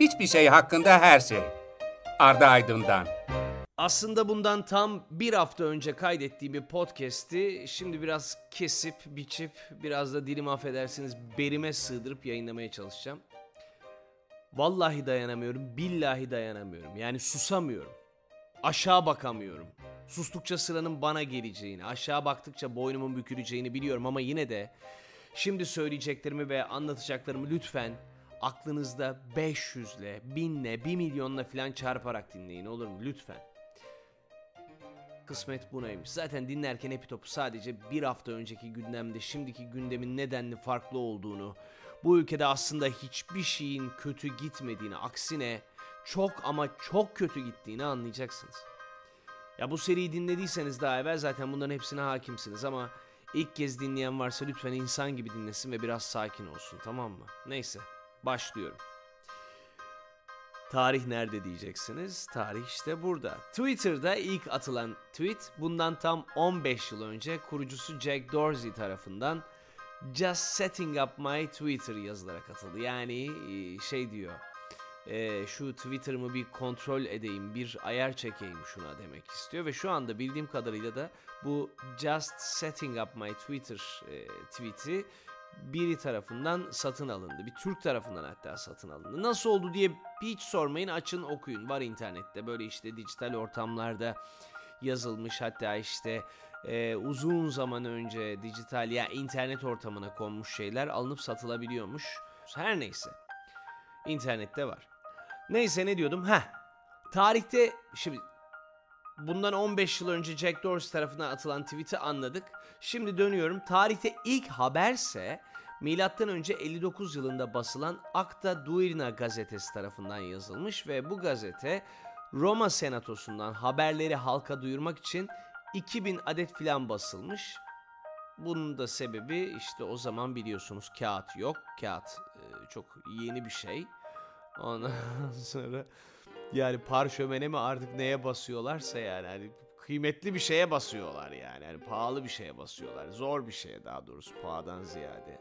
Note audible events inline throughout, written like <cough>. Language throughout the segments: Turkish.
Hiçbir şey hakkında her şey. Arda Aydın'dan. Aslında bundan tam bir hafta önce kaydettiğim bir podcast'i şimdi biraz kesip, biçip, biraz da dilim affedersiniz berime sığdırıp yayınlamaya çalışacağım. Vallahi dayanamıyorum, billahi dayanamıyorum. Yani susamıyorum. Aşağı bakamıyorum. Sustukça sıranın bana geleceğini, aşağı baktıkça boynumun büküleceğini biliyorum ama yine de şimdi söyleyeceklerimi ve anlatacaklarımı lütfen aklınızda 500'le, 1000'le, 1 milyonla falan çarparak dinleyin olur mu? Lütfen. Kısmet bunaymış. Zaten dinlerken Epi Topu sadece bir hafta önceki gündemde şimdiki gündemin nedenli farklı olduğunu, bu ülkede aslında hiçbir şeyin kötü gitmediğini, aksine çok ama çok kötü gittiğini anlayacaksınız. Ya bu seriyi dinlediyseniz daha evvel zaten bunların hepsine hakimsiniz ama ilk kez dinleyen varsa lütfen insan gibi dinlesin ve biraz sakin olsun tamam mı? Neyse başlıyorum. Tarih nerede diyeceksiniz? Tarih işte burada. Twitter'da ilk atılan tweet bundan tam 15 yıl önce kurucusu Jack Dorsey tarafından Just setting up my Twitter yazılarak atıldı. Yani e, şey diyor. E, şu Twitter'ımı bir kontrol edeyim, bir ayar çekeyim şuna demek istiyor ve şu anda bildiğim kadarıyla da bu Just setting up my Twitter e, tweet'i biri tarafından satın alındı. Bir Türk tarafından hatta satın alındı. Nasıl oldu diye hiç sormayın açın okuyun. Var internette böyle işte dijital ortamlarda yazılmış hatta işte e, uzun zaman önce dijital ya internet ortamına konmuş şeyler alınıp satılabiliyormuş. Her neyse. İnternette var. Neyse ne diyordum? Ha. Tarihte şimdi bundan 15 yıl önce Jack Dorsey tarafından atılan tweet'i anladık. Şimdi dönüyorum. Tarihte ilk haberse milattan önce 59 yılında basılan Acta Duirna gazetesi tarafından yazılmış ve bu gazete Roma Senatosu'ndan haberleri halka duyurmak için 2000 adet filan basılmış. Bunun da sebebi işte o zaman biliyorsunuz kağıt yok. Kağıt e, çok yeni bir şey. Ondan <laughs> sonra yani parşömene mi artık neye basıyorlarsa yani hani kıymetli bir şeye basıyorlar yani. yani pahalı bir şeye basıyorlar. Zor bir şeye daha doğrusu pahadan ziyade.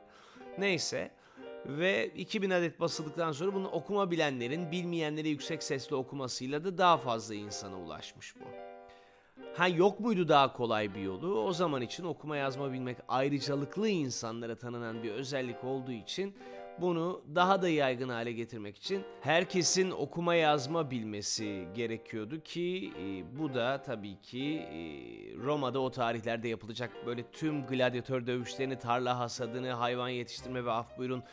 Neyse ve 2000 adet basıldıktan sonra bunu okuma bilenlerin bilmeyenlere yüksek sesle okumasıyla da daha fazla insana ulaşmış bu. Ha yok muydu daha kolay bir yolu? O zaman için okuma yazma bilmek ayrıcalıklı insanlara tanınan bir özellik olduğu için bunu daha da yaygın hale getirmek için herkesin okuma yazma bilmesi gerekiyordu ki e, bu da tabii ki e, Roma'da o tarihlerde yapılacak böyle tüm gladyatör dövüşlerini, tarla hasadını, hayvan yetiştirme ve af buyurun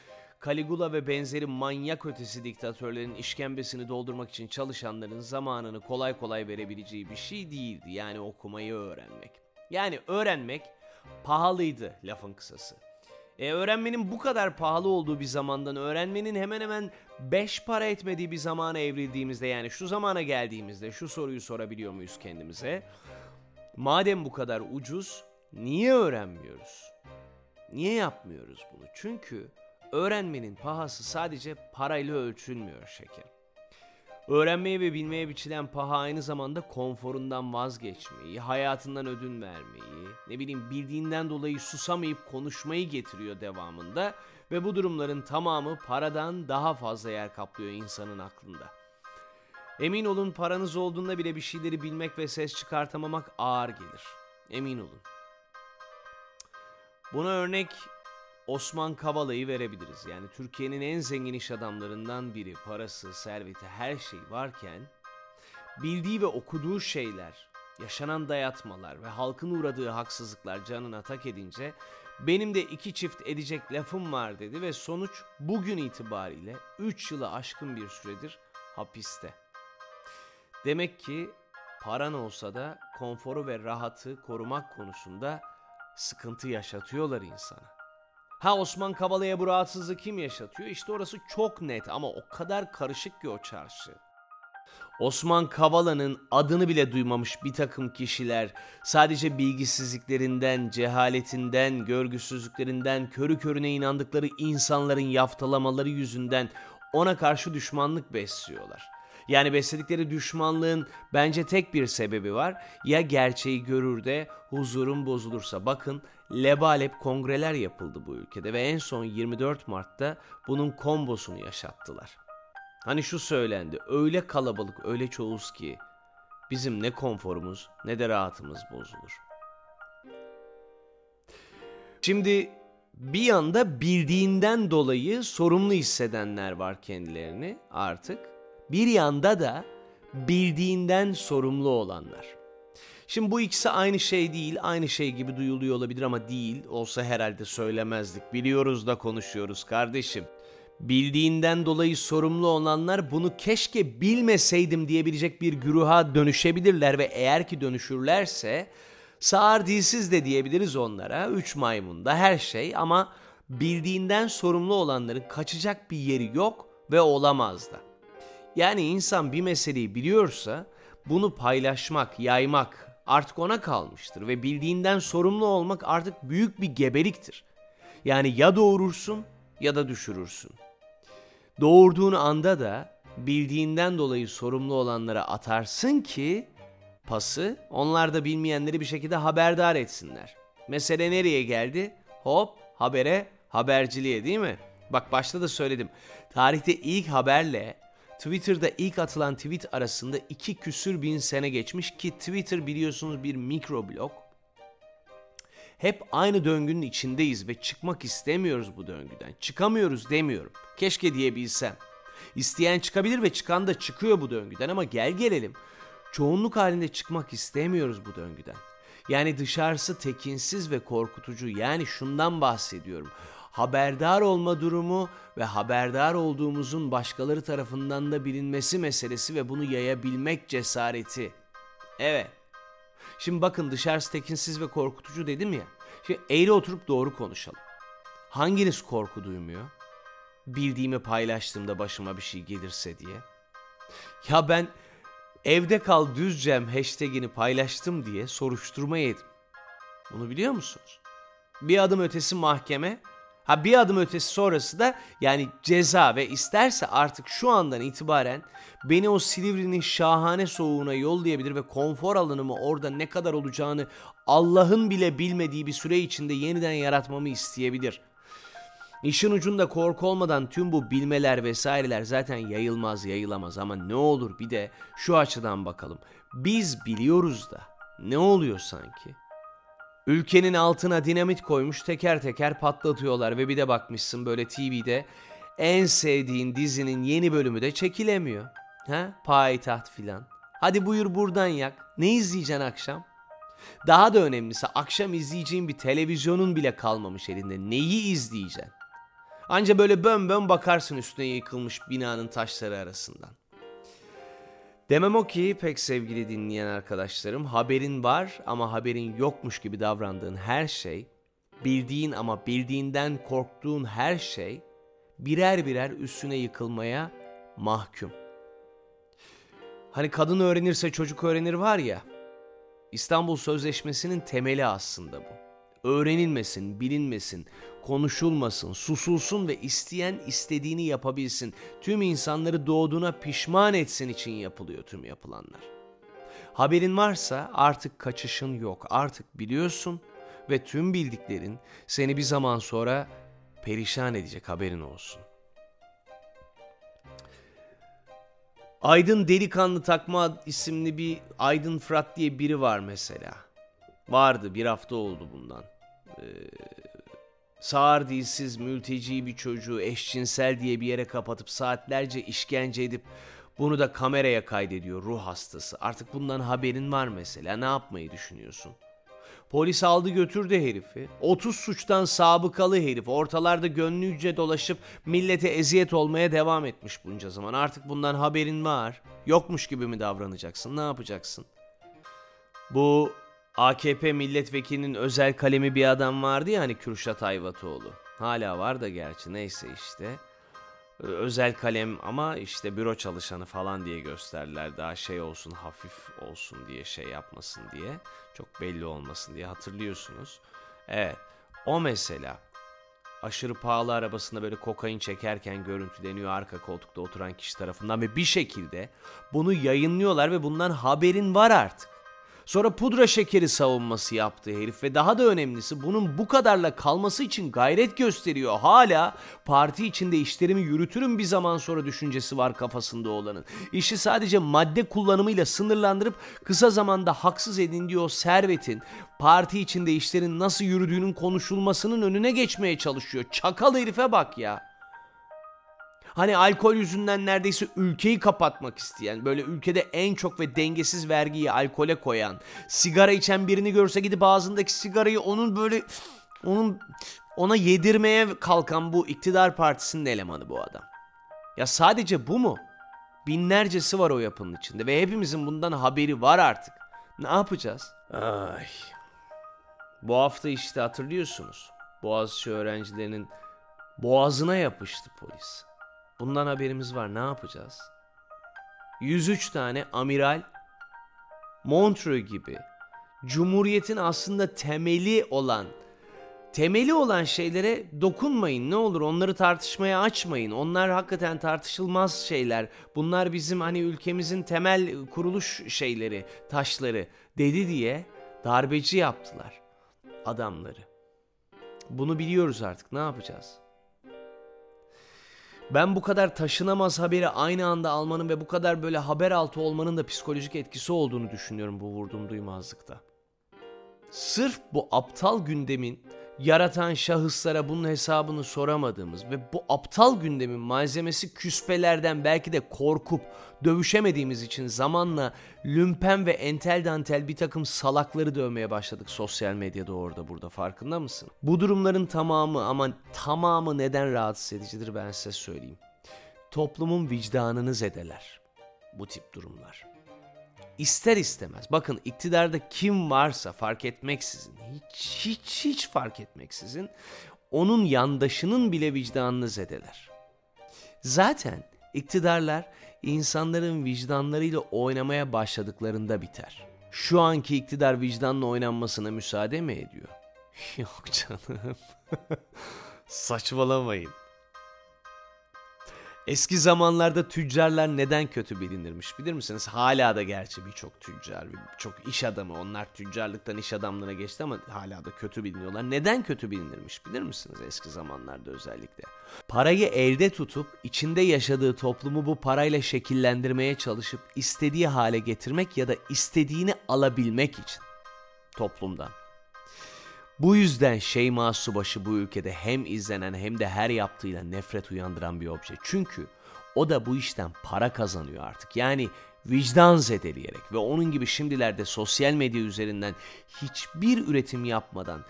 Caligula ve benzeri manyak ötesi diktatörlerin işkembesini doldurmak için çalışanların zamanını kolay kolay verebileceği bir şey değildi. Yani okumayı öğrenmek. Yani öğrenmek pahalıydı lafın kısası. E, öğrenmenin bu kadar pahalı olduğu bir zamandan öğrenmenin hemen hemen 5 para etmediği bir zamana evrildiğimizde yani şu zamana geldiğimizde şu soruyu sorabiliyor muyuz kendimize? Madem bu kadar ucuz niye öğrenmiyoruz? Niye yapmıyoruz bunu? Çünkü öğrenmenin pahası sadece parayla ölçülmüyor şeker. Öğrenmeye ve bilmeye biçilen paha aynı zamanda konforundan vazgeçmeyi, hayatından ödün vermeyi, ne bileyim bildiğinden dolayı susamayıp konuşmayı getiriyor devamında ve bu durumların tamamı paradan daha fazla yer kaplıyor insanın aklında. Emin olun paranız olduğunda bile bir şeyleri bilmek ve ses çıkartamamak ağır gelir. Emin olun. Buna örnek Osman Kavala'yı verebiliriz. Yani Türkiye'nin en zengin iş adamlarından biri. Parası, serveti, her şey varken bildiği ve okuduğu şeyler, yaşanan dayatmalar ve halkın uğradığı haksızlıklar canına tak edince benim de iki çift edecek lafım var dedi ve sonuç bugün itibariyle 3 yılı aşkın bir süredir hapiste. Demek ki paran olsa da konforu ve rahatı korumak konusunda sıkıntı yaşatıyorlar insana. Ha Osman Kavala'ya bu rahatsızlığı kim yaşatıyor? İşte orası çok net ama o kadar karışık ki o çarşı. Osman Kavala'nın adını bile duymamış bir takım kişiler sadece bilgisizliklerinden, cehaletinden, görgüsüzlüklerinden, körü körüne inandıkları insanların yaftalamaları yüzünden ona karşı düşmanlık besliyorlar. Yani besledikleri düşmanlığın bence tek bir sebebi var. Ya gerçeği görür de huzurun bozulursa. Bakın lebalep kongreler yapıldı bu ülkede ve en son 24 Mart'ta bunun kombosunu yaşattılar. Hani şu söylendi. Öyle kalabalık, öyle çoğuz ki bizim ne konforumuz ne de rahatımız bozulur. Şimdi bir yanda bildiğinden dolayı sorumlu hissedenler var kendilerini artık. Bir yanda da bildiğinden sorumlu olanlar. Şimdi bu ikisi aynı şey değil, aynı şey gibi duyuluyor olabilir ama değil. Olsa herhalde söylemezdik. Biliyoruz da konuşuyoruz kardeşim. Bildiğinden dolayı sorumlu olanlar bunu keşke bilmeseydim diyebilecek bir güruha dönüşebilirler ve eğer ki dönüşürlerse sağır dilsiz de diyebiliriz onlara. Üç maymunda her şey ama bildiğinden sorumlu olanların kaçacak bir yeri yok ve olamaz da. Yani insan bir meseleyi biliyorsa bunu paylaşmak, yaymak artık ona kalmıştır ve bildiğinden sorumlu olmak artık büyük bir gebeliktir. Yani ya doğurursun ya da düşürürsün. Doğurduğun anda da bildiğinden dolayı sorumlu olanlara atarsın ki pası onlar da bilmeyenleri bir şekilde haberdar etsinler. Mesele nereye geldi? Hop habere haberciliğe değil mi? Bak başta da söyledim. Tarihte ilk haberle Twitter'da ilk atılan tweet arasında iki küsür bin sene geçmiş ki Twitter biliyorsunuz bir mikroblog. Hep aynı döngünün içindeyiz ve çıkmak istemiyoruz bu döngüden. Çıkamıyoruz demiyorum. Keşke diyebilsem. İsteyen çıkabilir ve çıkan da çıkıyor bu döngüden ama gel gelelim. Çoğunluk halinde çıkmak istemiyoruz bu döngüden. Yani dışarısı tekinsiz ve korkutucu. Yani şundan bahsediyorum haberdar olma durumu ve haberdar olduğumuzun başkaları tarafından da bilinmesi meselesi ve bunu yayabilmek cesareti. Evet. Şimdi bakın dışarısı tekinsiz ve korkutucu dedim ya. Şimdi eğri oturup doğru konuşalım. Hanginiz korku duymuyor? Bildiğimi paylaştığımda başıma bir şey gelirse diye. Ya ben evde kal düzcem hashtagini paylaştım diye soruşturma yedim. Bunu biliyor musunuz? Bir adım ötesi mahkeme, Ha bir adım ötesi sonrası da yani ceza ve isterse artık şu andan itibaren beni o Silivri'nin şahane soğuğuna yollayabilir ve konfor alanımı orada ne kadar olacağını Allah'ın bile bilmediği bir süre içinde yeniden yaratmamı isteyebilir. İşin ucunda korku olmadan tüm bu bilmeler vesaireler zaten yayılmaz yayılamaz ama ne olur bir de şu açıdan bakalım. Biz biliyoruz da ne oluyor sanki? Ülkenin altına dinamit koymuş teker teker patlatıyorlar ve bir de bakmışsın böyle TV'de en sevdiğin dizinin yeni bölümü de çekilemiyor. Ha? Payitaht filan. Hadi buyur buradan yak. Ne izleyeceksin akşam? Daha da önemlisi akşam izleyeceğin bir televizyonun bile kalmamış elinde. Neyi izleyeceksin? Anca böyle bön bön bakarsın üstüne yıkılmış binanın taşları arasından. Demem o ki pek sevgili dinleyen arkadaşlarım haberin var ama haberin yokmuş gibi davrandığın her şey, bildiğin ama bildiğinden korktuğun her şey birer birer üstüne yıkılmaya mahkum. Hani kadın öğrenirse çocuk öğrenir var ya, İstanbul Sözleşmesi'nin temeli aslında bu. Öğrenilmesin, bilinmesin, konuşulmasın, susulsun ve isteyen istediğini yapabilsin. Tüm insanları doğduğuna pişman etsin için yapılıyor tüm yapılanlar. Haberin varsa artık kaçışın yok. Artık biliyorsun ve tüm bildiklerin seni bir zaman sonra perişan edecek haberin olsun. Aydın Delikanlı Takma isimli bir Aydın Fırat diye biri var mesela. Vardı bir hafta oldu bundan. Ee, sağır dilsiz mülteci bir çocuğu eşcinsel diye bir yere kapatıp saatlerce işkence edip bunu da kameraya kaydediyor ruh hastası. Artık bundan haberin var mesela ne yapmayı düşünüyorsun? Polis aldı götürdü herifi. 30 suçtan sabıkalı herif. Ortalarda gönlüce dolaşıp millete eziyet olmaya devam etmiş bunca zaman. Artık bundan haberin var. Yokmuş gibi mi davranacaksın? Ne yapacaksın? Bu AKP milletvekilinin özel kalemi bir adam vardı ya hani Kürşat Ayvatoğlu. Hala var da gerçi neyse işte. Özel kalem ama işte büro çalışanı falan diye gösterdiler. Daha şey olsun hafif olsun diye şey yapmasın diye. Çok belli olmasın diye hatırlıyorsunuz. Evet o mesela aşırı pahalı arabasında böyle kokain çekerken görüntüleniyor arka koltukta oturan kişi tarafından ve bir şekilde bunu yayınlıyorlar ve bundan haberin var artık. Sonra pudra şekeri savunması yaptı herif ve daha da önemlisi bunun bu kadarla kalması için gayret gösteriyor. Hala parti içinde işlerimi yürütürüm bir zaman sonra düşüncesi var kafasında olanın. İşi sadece madde kullanımıyla sınırlandırıp kısa zamanda haksız edindiği o servetin parti içinde işlerin nasıl yürüdüğünün konuşulmasının önüne geçmeye çalışıyor. Çakal herife bak ya. Hani alkol yüzünden neredeyse ülkeyi kapatmak isteyen, böyle ülkede en çok ve dengesiz vergiyi alkole koyan, sigara içen birini görse gidip ağzındaki sigarayı onun böyle onun ona yedirmeye kalkan bu iktidar partisinin elemanı bu adam. Ya sadece bu mu? Binlercesi var o yapının içinde ve hepimizin bundan haberi var artık. Ne yapacağız? Ay. Bu hafta işte hatırlıyorsunuz. Boğaziçi öğrencilerinin boğazına yapıştı polis. Bundan haberimiz var. Ne yapacağız? 103 tane amiral Montreux gibi Cumhuriyetin aslında temeli olan temeli olan şeylere dokunmayın ne olur onları tartışmaya açmayın. Onlar hakikaten tartışılmaz şeyler. Bunlar bizim hani ülkemizin temel kuruluş şeyleri, taşları dedi diye darbeci yaptılar adamları. Bunu biliyoruz artık. Ne yapacağız? Ben bu kadar taşınamaz haberi aynı anda almanın ve bu kadar böyle haber altı olmanın da psikolojik etkisi olduğunu düşünüyorum bu vurdum duymazlıkta. Sırf bu aptal gündemin yaratan şahıslara bunun hesabını soramadığımız ve bu aptal gündemin malzemesi küspelerden belki de korkup dövüşemediğimiz için zamanla lümpen ve entel dantel bir takım salakları dövmeye başladık sosyal medyada orada burada farkında mısın? Bu durumların tamamı ama tamamı neden rahatsız edicidir ben size söyleyeyim. Toplumun vicdanını zedeler bu tip durumlar ister istemez bakın iktidarda kim varsa fark etmeksizin hiç hiç hiç fark etmeksizin onun yandaşının bile vicdanını zedeler. Zaten iktidarlar insanların vicdanlarıyla oynamaya başladıklarında biter. Şu anki iktidar vicdanla oynanmasına müsaade mi ediyor? <laughs> Yok canım. <laughs> Saçmalamayın. Eski zamanlarda tüccarlar neden kötü bilinirmiş bilir misiniz? Hala da gerçi birçok tüccar, birçok iş adamı onlar tüccarlıktan iş adamlığına geçti ama hala da kötü biliniyorlar. Neden kötü bilinirmiş bilir misiniz eski zamanlarda özellikle? Parayı elde tutup içinde yaşadığı toplumu bu parayla şekillendirmeye çalışıp istediği hale getirmek ya da istediğini alabilmek için toplumdan. Bu yüzden Şeyma Subaşı bu ülkede hem izlenen hem de her yaptığıyla nefret uyandıran bir obje. Çünkü o da bu işten para kazanıyor artık. Yani vicdan zedeleyerek ve onun gibi şimdilerde sosyal medya üzerinden hiçbir üretim yapmadan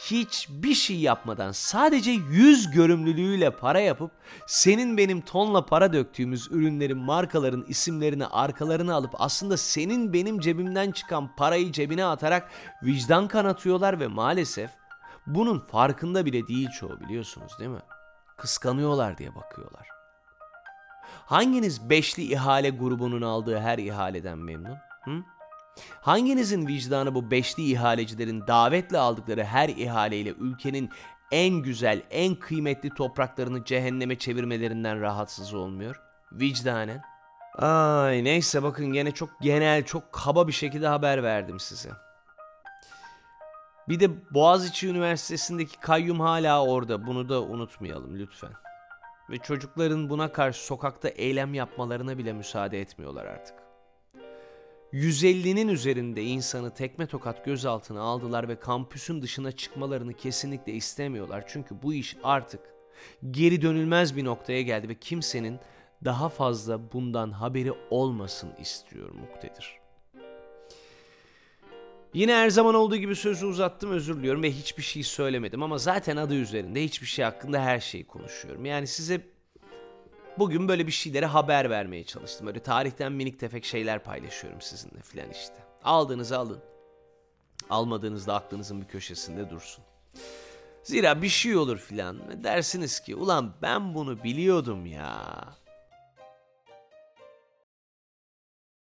hiçbir şey yapmadan sadece yüz görümlülüğüyle para yapıp senin benim tonla para döktüğümüz ürünlerin markaların isimlerini arkalarına alıp aslında senin benim cebimden çıkan parayı cebine atarak vicdan kanatıyorlar ve maalesef bunun farkında bile değil çoğu biliyorsunuz değil mi? Kıskanıyorlar diye bakıyorlar. Hanginiz beşli ihale grubunun aldığı her ihaleden memnun? Hı? Hanginizin vicdanı bu beşli ihalecilerin davetle aldıkları her ihaleyle ülkenin en güzel, en kıymetli topraklarını cehenneme çevirmelerinden rahatsız olmuyor? Vicdanen. Ay neyse bakın gene çok genel, çok kaba bir şekilde haber verdim size. Bir de Boğaziçi Üniversitesi'ndeki kayyum hala orada. Bunu da unutmayalım lütfen. Ve çocukların buna karşı sokakta eylem yapmalarına bile müsaade etmiyorlar artık. 150'nin üzerinde insanı tekme tokat gözaltına aldılar ve kampüsün dışına çıkmalarını kesinlikle istemiyorlar. Çünkü bu iş artık geri dönülmez bir noktaya geldi ve kimsenin daha fazla bundan haberi olmasın istiyor muktedir. Yine her zaman olduğu gibi sözü uzattım özür diliyorum ve hiçbir şey söylemedim ama zaten adı üzerinde hiçbir şey hakkında her şeyi konuşuyorum. Yani size Bugün böyle bir şeylere haber vermeye çalıştım. Öyle tarihten minik tefek şeyler paylaşıyorum sizinle filan işte. Aldığınızı alın. Almadığınızda aklınızın bir köşesinde dursun. Zira bir şey olur filan dersiniz ki ulan ben bunu biliyordum ya.